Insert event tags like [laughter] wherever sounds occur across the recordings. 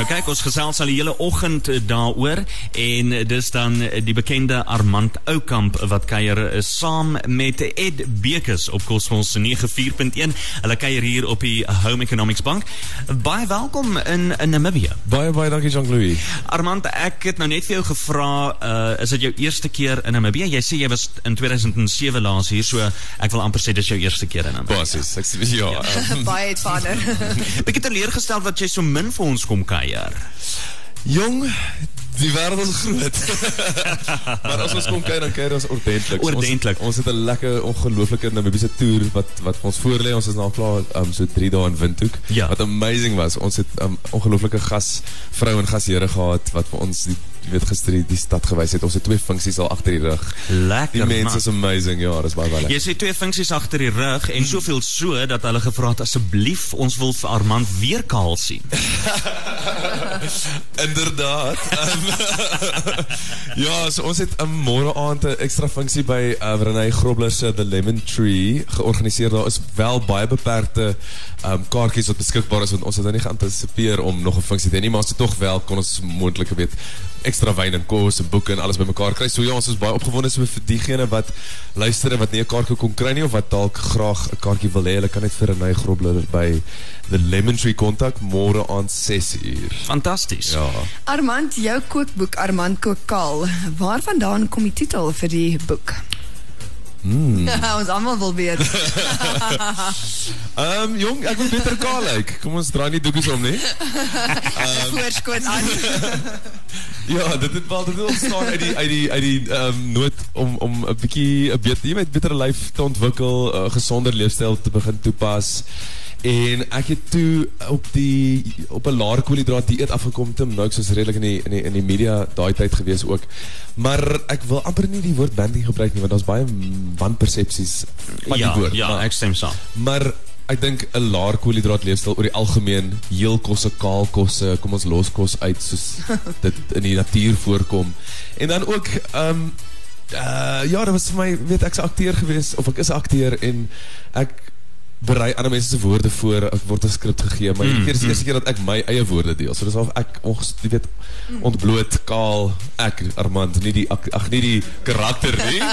Nou kyk, ons gesels al die hele oggend eh, daaroor en dis dan die bekende Armand Oukamp wat kuier eh, saam met Ed Bekes op Cosmos 94.1. Hulle kuier hier op die Home Economics Bank. Baie welkom in in Namibië. Baie baie dankie Jean-Louis. Armand, ek het nou net vir jou gevra, uh, is dit jou eerste keer in Namibië? Jy sê jy was in 2007 laas hier, so ek wil amper sê dis jou eerste keer in Namibië. Basis, ek sê ja. Um, [laughs] baie het vader. Ek het teleurgestel dat jy so min vir ons kom kuier kuier? Jong, die wêreld is groot. [laughs] maar as ons kom kuier dan kuier ons ordentlik. Ordentlik. Ons, ons het 'n lekker ongelooflike Namibiese toer wat wat ons voorlê. Ons is nou klaar um, so 3 dae in Windhoek. Ja. Wat amazing was. Ons het um, ongelooflike gas vrou en gasheere gehad wat vir ons die jy weet gister die, die stad gewys het. Ons het twee funksies al agter die rug. Lekker. Die mense is amazing. Ja, dis baie baie lekker. Jy sê twee funksies agter die rug en soveel so dat hulle gevra het asseblief ons wil vir Armand weer kaal sien. [laughs] [laughs] Inderdaad. Um, [laughs] ja, so ons het 'n um, môre aand 'n ekstra funksie by uh, Renay Grobler se The Lemon Tree georganiseer. Daar is wel baie beperkte um kaartjies wat beskikbaar is want ons het nou nie geantisipeer om nog 'n funksie te hê nie, maar ons het tog wel kon ons moontlik weet ekstra wyn en kos en boeke en alles bymekaar kry. So ja, ons is baie opgewonde so vir diegene wat luister en wat nie 'n kaartjie kon kry nie of wat dalk graag 'n kaartjie wil hê. Hulle kan net vir Renay Grobler by The Lemon Tree kontak môre aand 6uur. Fantasties. Ja. Armand, jou kookboek Armand kook kaal. Waarvandaan kom die titel vir die boek? Mm. [laughs] ons almal wil weet. [laughs] Ehm um, jong, ek wil beter kaal lyk. Kom ons draai nie doekies om nie. Um, [laughs] Voorskoot aan. ja, dit het wel dit het ontstaan uit die uit die uit die ehm um, nood om om 'n bietjie 'n beter, jy weet, beter lyf te ontwikkel, 'n uh, gesonder leefstyl te begin toepas. En ek het toe op die op 'n laer koolhidraat dieet afgekom te nou ek soos redelik in die in die in die media daai tyd gewees ook. Maar ek wil amper nie die woord bandy gebruik nie want daar's baie wanpersepsies van ja, die woord. Ja, maar, ek stem saam. Maar ek dink 'n laer koolhidraat leefstyl oor die algemeen, heel kosse, kaal kosse, kom ons los kos uit soos [laughs] dit in die natuur voorkom. En dan ook ehm um, uh, ja, dit was vir my, weet ek's 'n akteur gewees of ek is 'n akteur en ek berei ander mense se woorde voor ek word 'n skrip gegee maar mm, dit is die eerste mm. keer dat ek my eie woorde deel. So dis of ek ons jy weet ontbloot kaal ek Armand nie die ag nie die karakter nie. [laughs]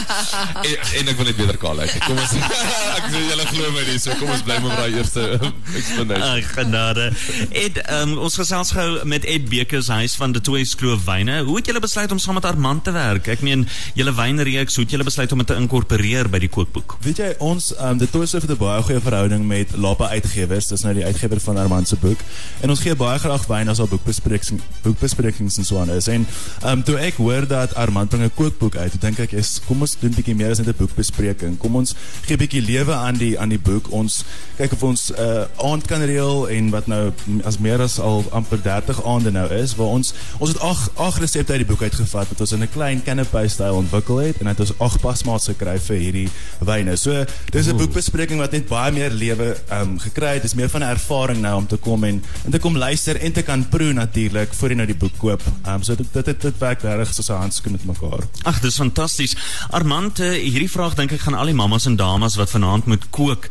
En, en ek wil net beter kaal ek kom ons [laughs] ek sê julle glo my nie so kom ons bly met daai eerste [laughs] explanation. Ag genade. Ed um, ons gesels gou met Ed Bekes huis van die twee skroof wyne. Hoe het julle besluit om saam met Armand te werk? Ek meen julle wynreeks hoe het julle besluit om dit te inkorporeer by die kookboek? Weet jy ons um, die twee skroof het 'n baie goeie verhouding met Lapa Uitgewers. Dis nou die uitgewer van Armand se boek. En ons gee baie graag wyn as al boekbesprekings boekbesprekings en so aan is. En ehm um, toe ek hoor dat Armand 'n kookboek uit, dink ek is kom ons doen 'n bietjie meer as net 'n boekbespreking. Kom ons gee 'n bietjie lewe aan die aan die boek. Ons kyk of ons 'n uh, aand kan reël en wat nou as meer as al amper 30 aande nou is waar ons ons het ag ag resepte uit die boek uitgevat wat ons in 'n klein canapé styl ontwikkel het en het ons ag pasmaats gekry vir hierdie wyne. So dis 'n boekbespreking wat net baie meer lewe um, gekry het. Dis meer van 'n ervaring nou om te kom en en te kom luister en te kan proe natuurlik voor jy nou die boek koop. Um, so dit dit dit, dit werk regtig soos 'n handskoen met mekaar. Ag, dis fantasties. Armand, uh, hierdie vraag dink ek gaan al die mammas en dames wat vanaand moet kook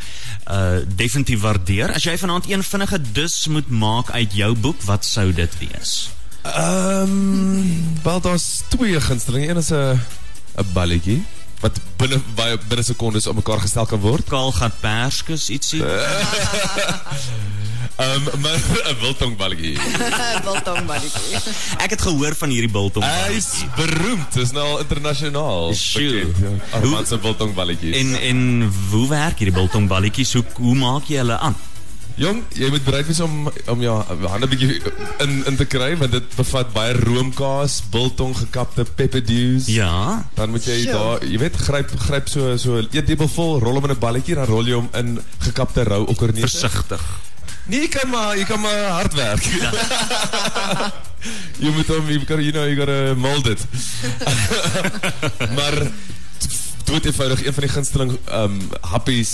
uh definitief waardeer. As jy vanaand een vinnige dis moet maak uit jou boek, wat sou dit wees? Ehm, um, wel daar's twee gunstelinge. Een is 'n 'n balletjie wat binne baie binne sekondes op mekaar gestel kan word. Kaalgat perskus ietsie. [laughs] Ehm um, maar 'n biltongballetjie. biltongballetjie. [laughs] Ek het gehoor van hierdie biltong. Hy's beroemd, dis nou al internasionaal. Armand se biltongballetjies. En en hoe werk hierdie biltongballetjies? Hoe hoe maak jy hulle aan? Jong, jy moet bereid wees om om ja, hande bietjie in in te kry want dit bevat baie roomkaas, biltong gekapte pepperdews. Ja. Dan moet jy daar, jy weet, gryp gryp so so 'n eetlepel vol, rol hom in 'n balletjie, dan rol jy hom in gekapte rou okkerneute. Versigtig. Nee, jy kan maar, jy kan maar hard werk. Ja. [laughs] jy moet hom, you, you know, you got to mold it. [laughs] maar dood eenvoudig een van die gunsteling um happies.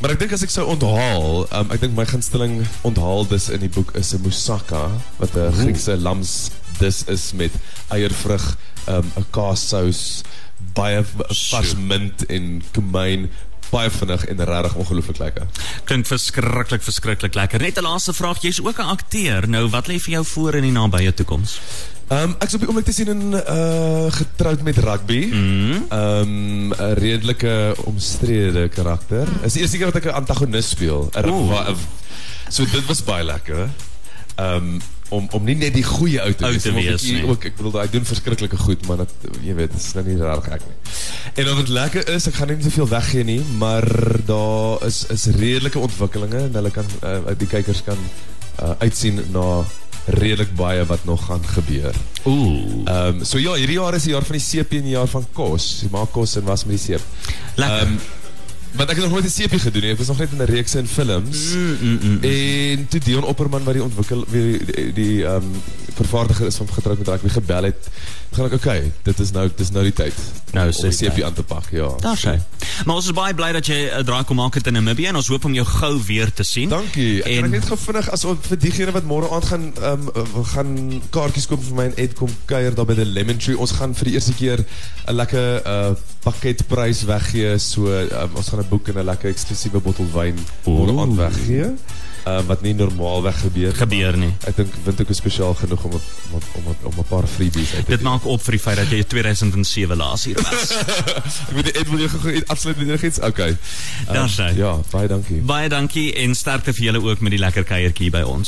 Maar ek dink as ek sou onthaal, um ek dink my gunsteling onthaal dis in die boek is 'n moussaka wat 'n Griekse lams dis is met eiervrug, um 'n kaassous, baie vars mint en baie vinnig en regtig ongelooflik lekker. Klink verskriklik verskriklik lekker. Net 'n laaste vraag, jy's ook 'n akteur. Nou wat lê vir jou voor in die nabye toekoms? Ehm um, ek is op die oomblik te sien in uh getroud met rugby. Ehm um, 'n redelike omstrede karakter. Is die eerste keer wat ek 'n antagonis speel. wa- So dit was baie lekker. Ehm um, om om nie net die goeie ou te te wees, ook ek bedoel hy doen verskriklike goed, maar dat jy weet, dit is nou nie regtig ek nie. En wat lekker is, ek gaan nie te veel weggee nie, maar daar is is redelike ontwikkelinge en hulle kan uh, die kykers kan uh, uitsien na redelik baie wat nog gaan gebeur. Ooh. Ehm um, so ja, hierdie jaar is die jaar van die seepie en die jaar van kos. Jy maak kos en was met die seep. Lekker. Ehm want ek het nog nooit 'n seepie gedoen nie. Ek was nog net in 'n reeks en films. Mm, mm, mm. En toe Dion Opperman wat die ontwikkel die- die ehm um, vervaardiger is van getroud met rugby gebel het, gaan ek okay, dit is nou dis nou die tyd. Nou om is die seepie tyd. aan te pak, ja. Daar sê. Maar ons is baie bly dat jy 'n draai kom maak het in Namibië en ons hoop om jou gou weer te sien. Dankie. Ek En- ek net gou vinnig as ons vir diegene wat môre aand gaan ehm um, gaan kaartjies koop vir my en Ed kom kuier daar by the Lemon Tree. Ons gaan vir die eerste keer 'n lekker uh pakketprys weggee. So um, ons gaan 'n boek en 'n lekker eksklusiewe bottel wyn môre aand weggee. Uh, wat nie normaalweg gebeur nie, Gebeur maar nie. Ek dink Windhoek is spesiaal genoeg om om om 'n- om 'n paar freebies uit te Dit deel. maak op vir die feit dat jy 2007 laas hier was. [laughs] Ek weet Ed wil jy gou afsluit met enigiets? Okay. Daar sê. Ja, baie dankie. Baie dankie en sterkte vir julle ook met die lekker kuiertjie by ons.